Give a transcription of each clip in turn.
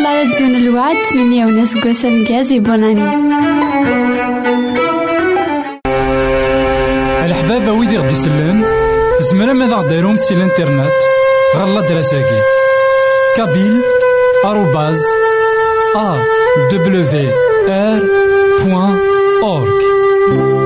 لا راديو الوعد تمنية وناس قوسا مكازي بوناني. الحبابة ويدي غدي يسلم زمرا ماذا غديرهم سي الإنترنت غالا دراساكي كابيل آروباز أ دبليو آر بوان أورك.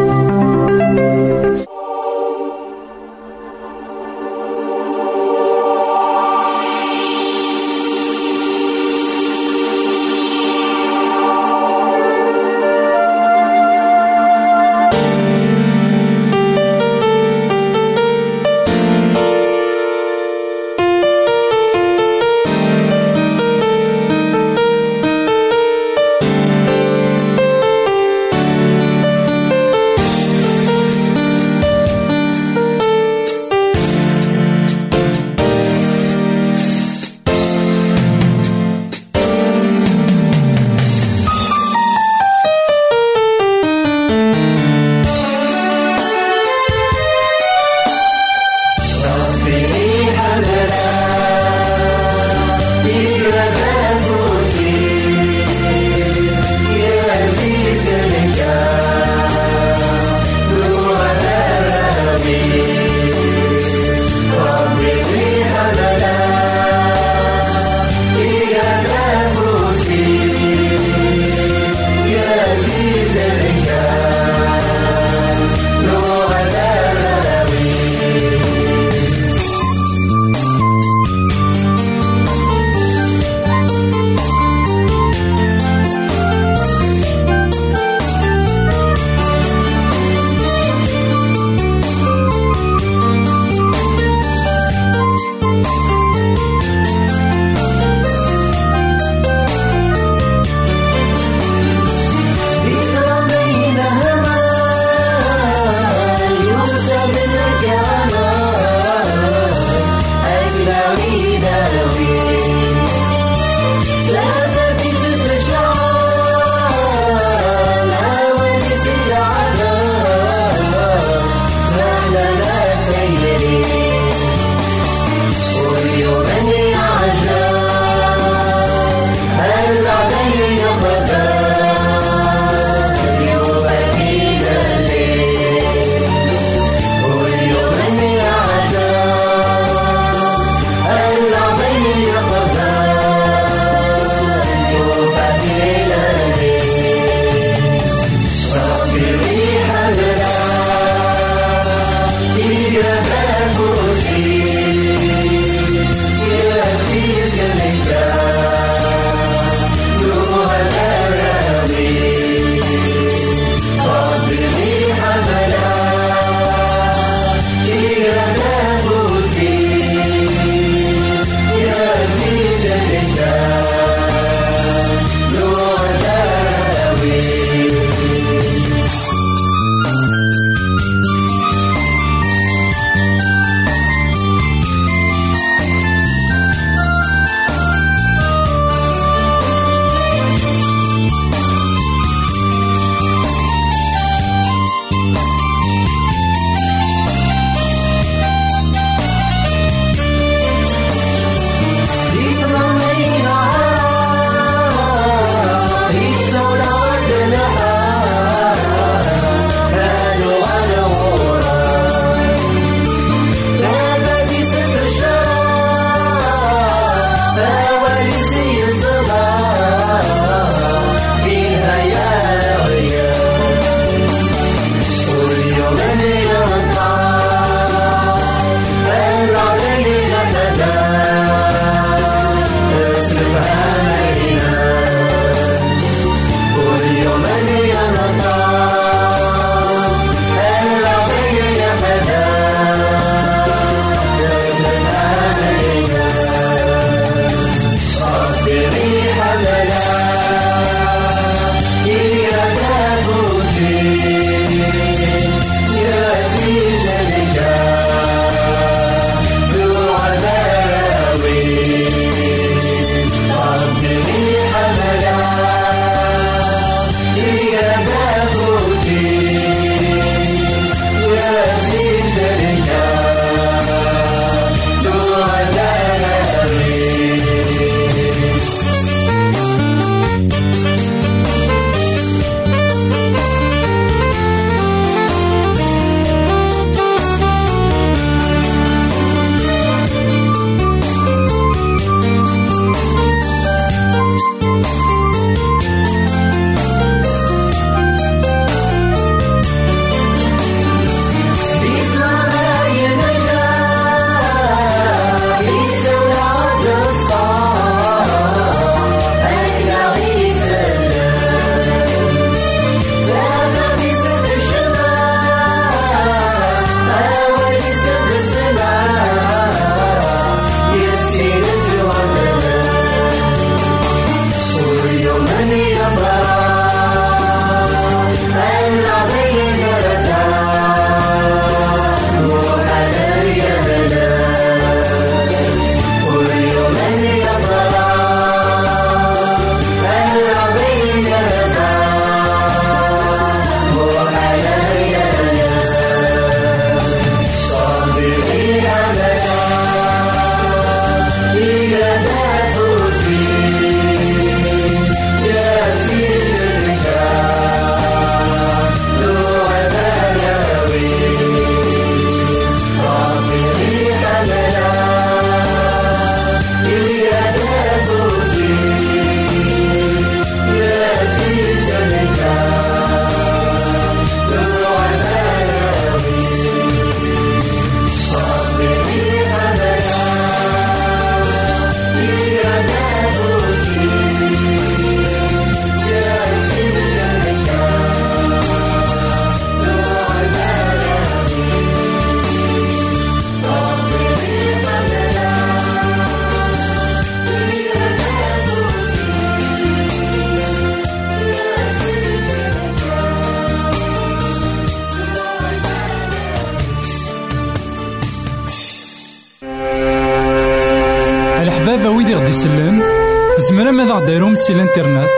ماذا غديرهم سي الانترنت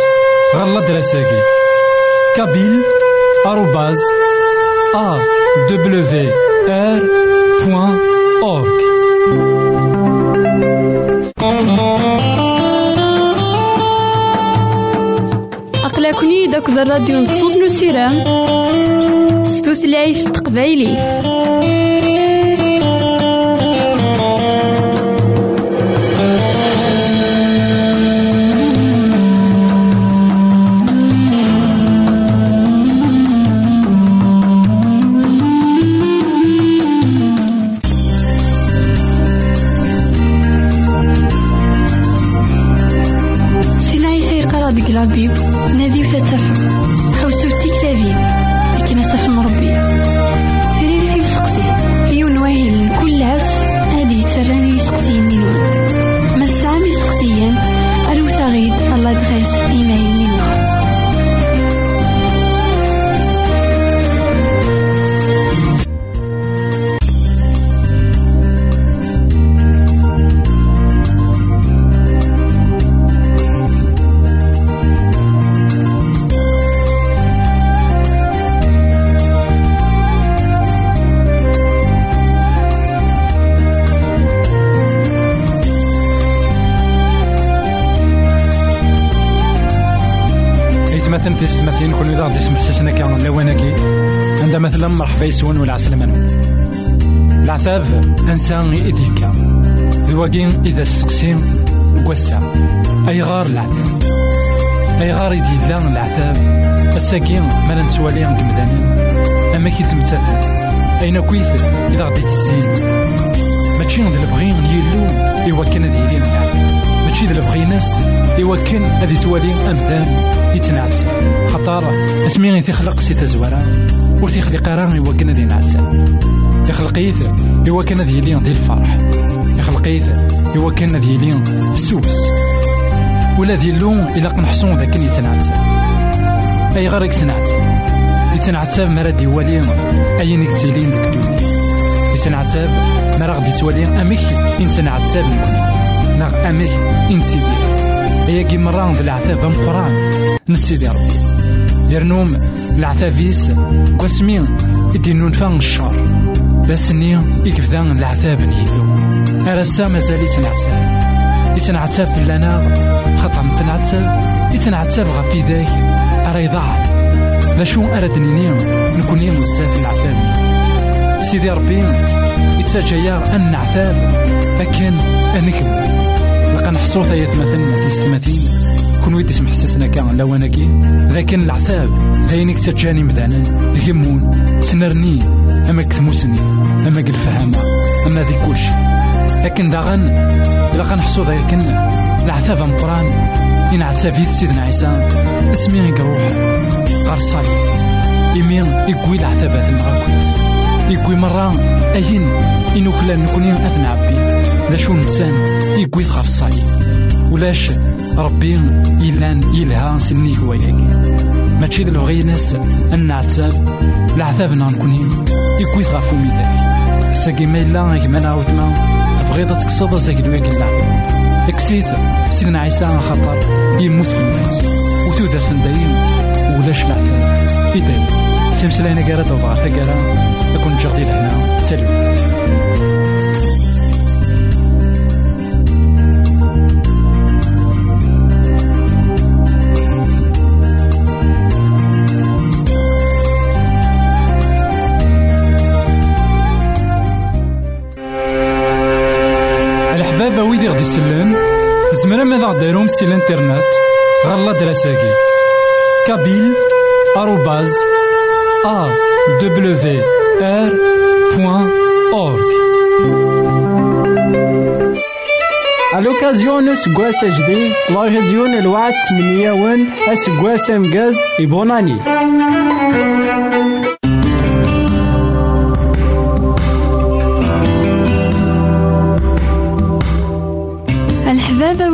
غالا دراساكي كابيل آروباز أ دبليو آر بوان أورك أقلكني داك الراديو نصوص نسيرام ستوثلايف تقبايلي. مثلا تستمثلين كل ذا ديس محسسنا كان لواناكي عند مثلا مرحبا يسون ولا عسلمانو العتاب إنسان ايديكا ذواقين إذا استقسيم أي غار العتاب. أي غار يدي لا العتاب. الساقين ما نتوالي قمدانين أما كي تمتاتا أين كويث إذا غدي تزين ماشي ذا البغين يلو. إيوا كان العتاب. ماشي ذا البغيناس إيوا كان هذي توالي أمدان يتنعس خطر اسمي غي تخلق سي تزوارا ور تيخلق راه إوا كان ذي نعسا يخلقيت إوا كان ذي لين ذي الفرح. يخلقيت إوا كان ذي لين فسوس ولا ذي اللون إلا قنحصون ذاك يتنعس أي غير يتنعس يتنعتاب مرا دي والي أي نكتيلين ذاك الدنيا يتنعتاب مرا غدي توالي أمك ينتنعتاب نغ أمك إنتيدي هي كي مرة العتاب مقران نسيدي ربي يرنوم العتابيس قسمي يدينون فان الشر بس ني يكف ذا العتاب نيلو أرسا مازال يتنعتاب يتنعتاب في لنا خطر نتنعتاب يتنعتاب غفي ذاك. أرا يضاع. ذا شو أراد نيني نكون بزاف العتاب سيدي ربي يتسجيا أن نعتاب. لكن أنكم لقى نحصو ثايات مثلا تيستماثين كون ويدي سمح سسنا كان لواناكي لكن العتاب ذاينك تجاني مذانا يمون سنرني أما كثموسني أما الفهامة أما ذي كوش لكن داغن لقى نحصو ذاك العتاب مقران إن عتابي سيدنا عيسى. اسمي روح غار صالي يمين يقوي العتابات المغاكويت. يقوي مرة أين؟ إنو كلا نكونين أثنى عبي ذا شو نسان يقوي غاف الصاي. ولاش ربي يلان يلها سني هو ياكي ماشي ذا البغيناس أن نعتاب. العذاب نكوني يقوي غاف وميداك ساقي ما إلا نعاود ما تبغيض تكسض زاكي دو ياكي العذاب اكسيت سيدنا عيسى خطر يموت في الناس وتودر دايم ولاش العذاب إيدايم سمسلاينا كارا دوضغا ثقارا أكون جغدي لهنا تلوي يسلم زمرا ماذا غديرهم سي الانترنت؟ غالا دراساكي. كابيل آروباز أ دبليو آر بوان أورك de ce جديد la radio الوعد 8 ون اسكواس مجاز يبوناني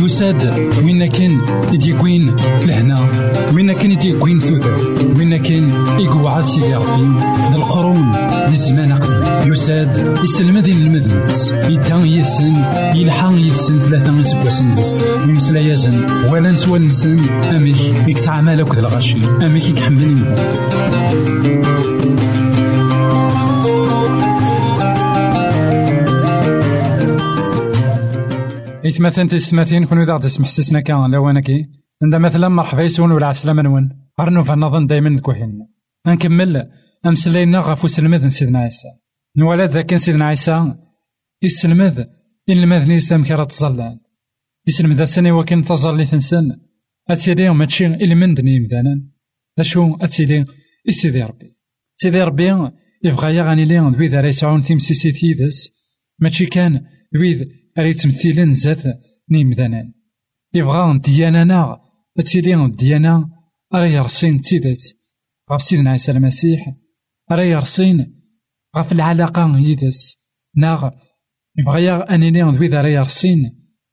يساد وين كان يديكوين لهنا. وين كان يديكوين ثوثر وين كان يقعد سيدي ربي القرون للزمان أقدم يساد يسلم ذي المذنبس يدان يسن يلحان يسن ثلاثة يسبوسن يمسلا يزن؟ ولا نسوى نسن. أميك يكسع مالك ذا الغشي أميك يكحمل إثمثن تستمثين كونو ذا تسمح سسنا كان لوانكي عند مثلا مرحبا يسون ولا عسلامة نون أرنو فنظن دايما كوهين. نكمل أمسلينا غفو سلمذ سيدنا عيسى. نولد ذاك سيدنا عيسى. يسلمذ إن المذني يسلم كرا تظلان يسلم ذا سنة وكن تظل تنسن. أتيلي ماشي إلي من دني مثلا أشو أتيلي إسيدي ربي. سيدي ربي يبغى يغني لي ذوي ذا يسعون تيمسيسي تيدس ماشي كان ذوي راه يتمثلن زات نيمدانان يبغى ديانانا تيلي ديانا راه يرسين تيدات غف سيدنا عيسى المسيح راه يرسين غف العلاقة يدس ناغ يبغى يغ أنيني ذوي ذا راه يرسين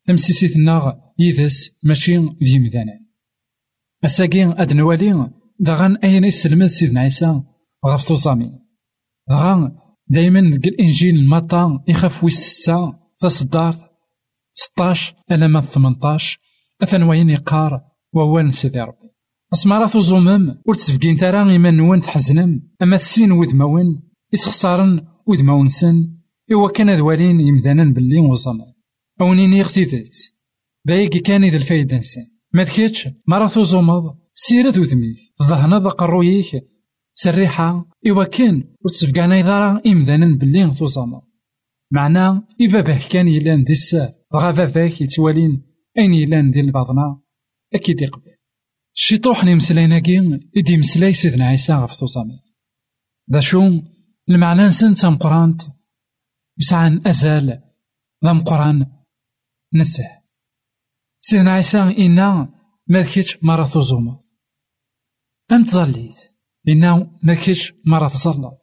تمسيسيت ناغ يدس ماشي ذي مدانان أساقين أد نوالي داغان أين يسلمد سيدنا عيسى غف توصامي داغان دايما الإنجيل المطا يخاف ستاش ألا ما ثمنطاش أثن وين يقار ووان سيدي ربي. أسمارا تزومم ور تسفقين ترى إيمان نوان تحزنم. أما تسين وذماون يسخسارن وذماون سن إوا كان دوالين يمدانا باللي وزمان. أونين يغتيدت بايقي كان إذا الفايدة نسان ما ذكيتش مرة تزومض سيرة وذميك ظهنا ذا سريحة. إوا كان ور تسفقانا إذا إمدانا باللي توزمض معناه إباباه كان يلان دي السار دغا باباك يتوالين أين يلان دي الباطنة أكيد يقبل شي طوح نمسلايناكي إدي مسلاي سيدنا عيسى غف توصامي دا شو المعنى نسن تام قرانت يسعان أزال ذا قران نسه سيدنا عيسى إنا مالكيتش مرة تزوما أم تظليت إنا مالكيتش مرة تظلت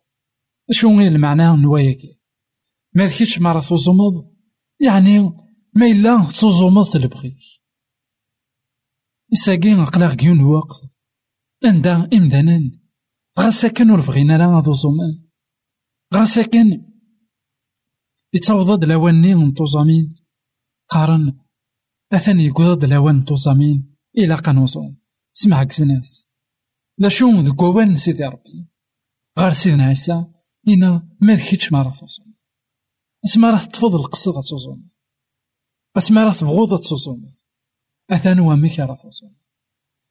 شو المعنى نواياكي ما ذكيتش مرة توزمض يعني ما إلا توزمض تلبغيك إساقين أقلاق كيون وقت عندها إمدانان. غا ساكن ور بغينا لا هادو زمان غا ساكن يتوضد لواني نتوزامين قارن. أثني يقضد لوان نتوزامين إلا قنوزون سمع كزناس. لا شو ذكوان سيدي ربي. غار سيدنا عيسى. إنا ما ذكيتش مرة توزمض اسما راه تفضل القصة تزوم اسما راه تبغوض تزوم أثان وامك راه تزوم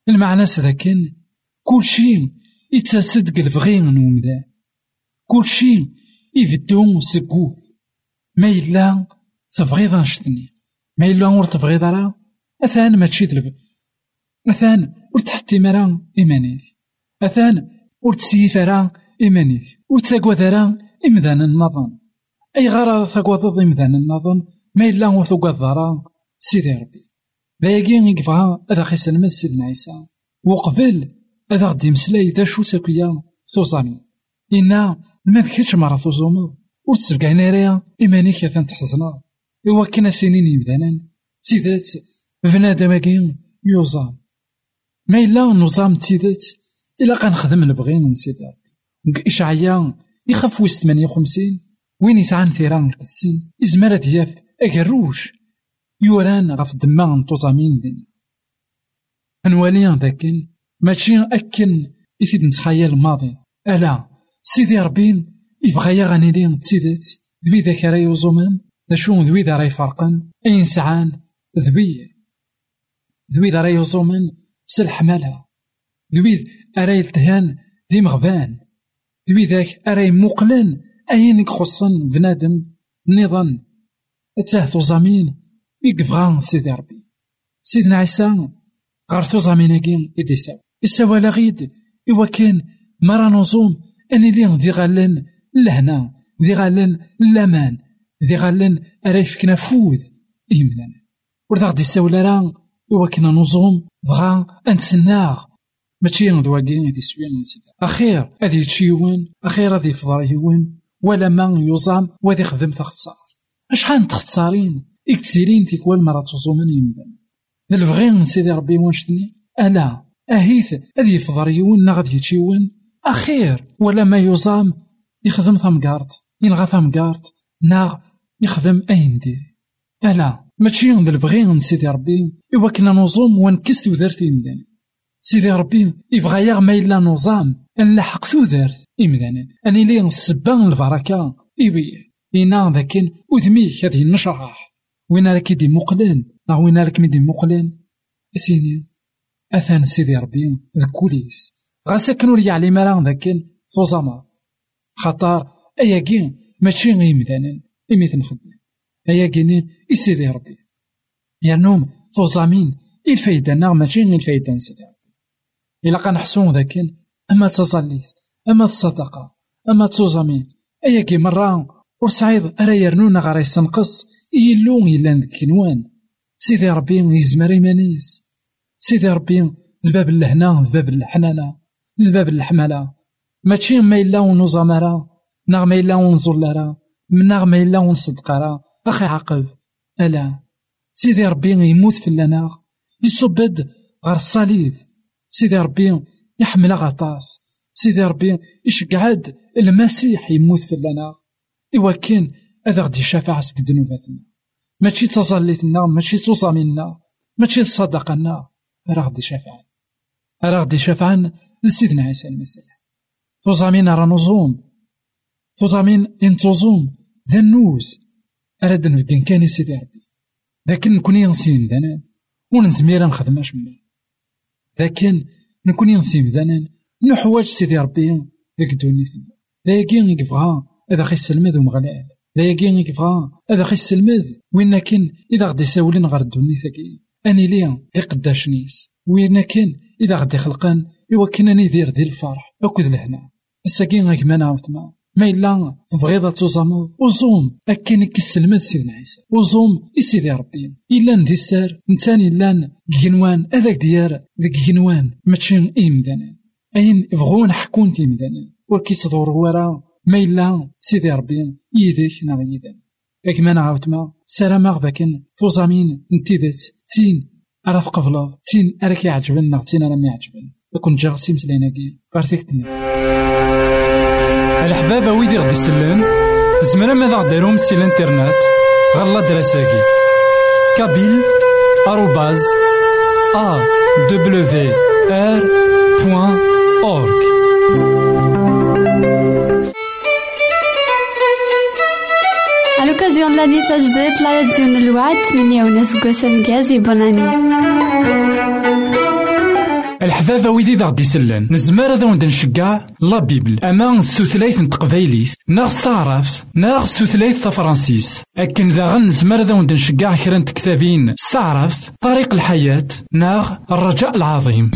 المعنى سذاكن كل شيء يتسد الفغي نومدا كل شيء يبدو سكو ما إلا تبغيض نشتني. ما إلا ور تبغيض راه أثان ما تشيد أثان ور تحتي مرا إيمانيك أثان ور تسيف راه إيمانيك ور تاكوى راه إمدان النظام أي غارة ثقوض ضمثان النظم ما إلا ثقوض ضرا سيدي ربي. باقي يقفها هذا خيس المذ سيدنا عيسى وقبل هذا غدي مسلاي ذا شو ساكويا ثوصامي إنا ما ذكرش مرة ثوزومض وتسبقع ناريا إيمانيك يثان تحزنا. إوا كنا سنين يبدانا تيدات بنادم كين يوزام ما إلا نظام تيدات إلا قنخدم البغين سيدي ربي. إشعيا يخاف وسط 58 وين يسعان ثيران القدسين إزمال دياف أجروش يوران غف دما توزامين دين أنوالي ذاكن ماشي أكن إثيد نتخيل الماضي. ألا سيدي ربين يبغى يغني لي تسيدت ذبي ذاك راي وزومان شو ذوي ذا راي فرقا أين سعان ذبي ذوي ذا راي وزومان سلح مالها ذوي أراي التهان ذي مغبان. ذوي ذاك أراي مقلن أين خصن بنادم نظام أتاه توزامين يقفغا سيدي ربي. سيدنا عيسى غار توزاميناكي إديساو إساوا لا غيد إوا كان مرا نظوم أني ذي ذي غالن لهنا ذي غالن لامان ذي غالن أرا يفكنا فوذ إيمنا ورد غدي ساولا راه إوا كنا نظوم بغا انتسناغ ماشي ذواكين هذي سوين نسيت أخير هذي يتشيون أخير هذي يون ولا ما يوزام وهذي خدم تختصار أشحال تختصارين؟ اكتسيرين تيكوال مرة تصومن يمدن. نلبغي سيدي ربي وانشتني؟ ألا أهيث هذي يفضل يون نا غادي يتشيون أخير ولا ما يوزام؟ يخدم ثمقارت. ينغى ثمقارت. نا يخدم أين دير ألا ماشي نلبغي من سيدي ربي؟ إوا كنا نوزوم ونكست ودرت إمدان سيدي ربي يبغى يغ ما إلا نوزام نلحق ثودرت إمدان أني لي نسبان البركة. إبي إنا ذاكن أذميك هذه النشرح وين راك دي مقلن؟ أو وين راك ميدي مقلن؟ سيني أثان سيدي ربي ذا كوليس. غاسا كنو يعلم راه ذاكن فوزاما. خطر أياكين ماشي غير مدانا إمي تنخدم أياكين إسيدي ربي. يرنوم فوزامين. الفايدة ناغ ماشي غير الفايدة نسيدي إلا قنحسون ذاكن أما تصليت أما الصدقة أما توزامين أياكي مرة ورسعيد أرا يرنونا غير يسنقص إيلو إلا كنوان سيدي ربي يزمر إيمانيس. سيدي ربي ذباب اللهنا ذباب الحنانة ذباب الحمالة ماشي ما إلا ونوزامارا ناغ ما إلا ونزولارا ناغ ما إلا ونصدقارا أخي عقب ألا. سيدي ربي يموت في اللنا يصبد غير الصليب. سيدي ربي يحمل غطاس. سيدي ربي يشقعد المسيح يموت في اللنا إوا كان هذا غدي يشافع سك ذنوباتنا. ماشي تظليتنا ماشي تصامينا ماشي صدقنا. راه غدي يشافع راه غدي يشافع لسيدنا عيسى المسيح. توزامين راه نوزوم توزامين انتوزوم ذا النوز. أراد نبقى كان سيدي ربي. لكن نكون ينسي مدانا ونزمير نخدم اش لكن نكون ينسي مدانا نحواج سيدي ربي ذاك دونيتنا لايكين يبغى هذا خي السلمذ ومغلال لايكين يبغى هذا خي السلمذ وين كان إذا غدي يساولين غير الدونيت أني ليا ذي قداش نيس وين كان إذا غدي خلقان إوا كان أني دير ذي الفرح. أكد لهنا. الساكين غيك ما نعاود ما. إلا تبغيض توزامض وزوم أكن كسلمد سيدنا عيسى وزوم إسيدي ربي. إلا ندي السار نتاني إلا جنوان هذاك ديار ذيك جنوان ماشي إمدانا أين يبغون حكون تيمدانا وكي تدور ورا ما إلا سيدي ربي يديك نا يدان ما نعاود ما سلام ذاكن توزامين نتيدت تين أرا قبل تين أرا كيعجبن تين أرا ميعجبن كون جا سيمسلايناكي غير الحبابة ويدي غدي يسلن زمرا ماذا غديرهم سي الإنترنت غالا دراساكي كابيل آروباز أ دبليو آر بوان L'occasion de l'année تجديد la radio الوعد من يونس قسم غازي بوناني الحبابة ويدي ذا غدي سلان. نزمار ذا وند نشقع لا بيبل. أما ستوثلايث نتقبايليث ناغ ستعرف ناغ ستوثلايث تفرانسيس. أكن ذا غن نزمار ذا وند نشقع كرا كتابين ستعرف طريق الحياة. ناغ الرجاء العظيم.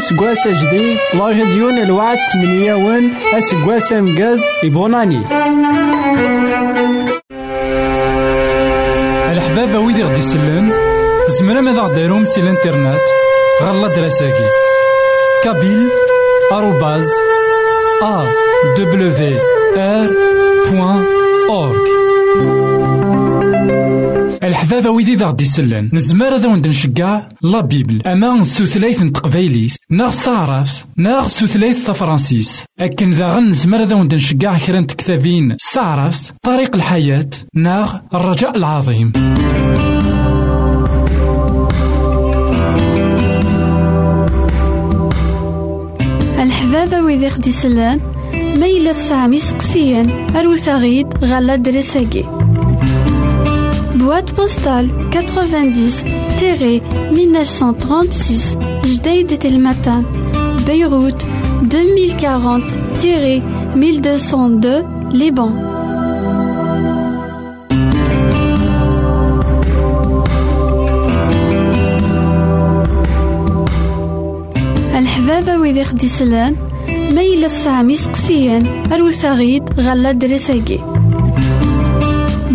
سكواس جديد لا راديون الوعد ون اسكواس مجاز يبوناني. الحبابة ويدي غدي يسلم زمرا ماذا غديرهم سي الإنترنت غالا دراساكي. كابيل آروباز الحبابة ويدي ذا غدي يسلن. نزمار ذا وند نشقع لا بيبل. أما ستوثلايث n تقبايليت ناغ ستعرف ناغ ستوثلايث تفرانسيس أكن ذا غن نزمار ذا وند نشقع كرا كتابين ستعرف طريق الحياة ناغ الرجاء العظيم. الحبابة ويدي غدي يسلن. ميلا سامي سقسيا أروثاغيد غالا دريساكي. Boîte postale 90-1936 Jdeïd et matin Beyrouth 2040-1202 Liban الحبابة ويدي خدي سلان ميل السامي سقسيان أروثاغيد غلا دريساكي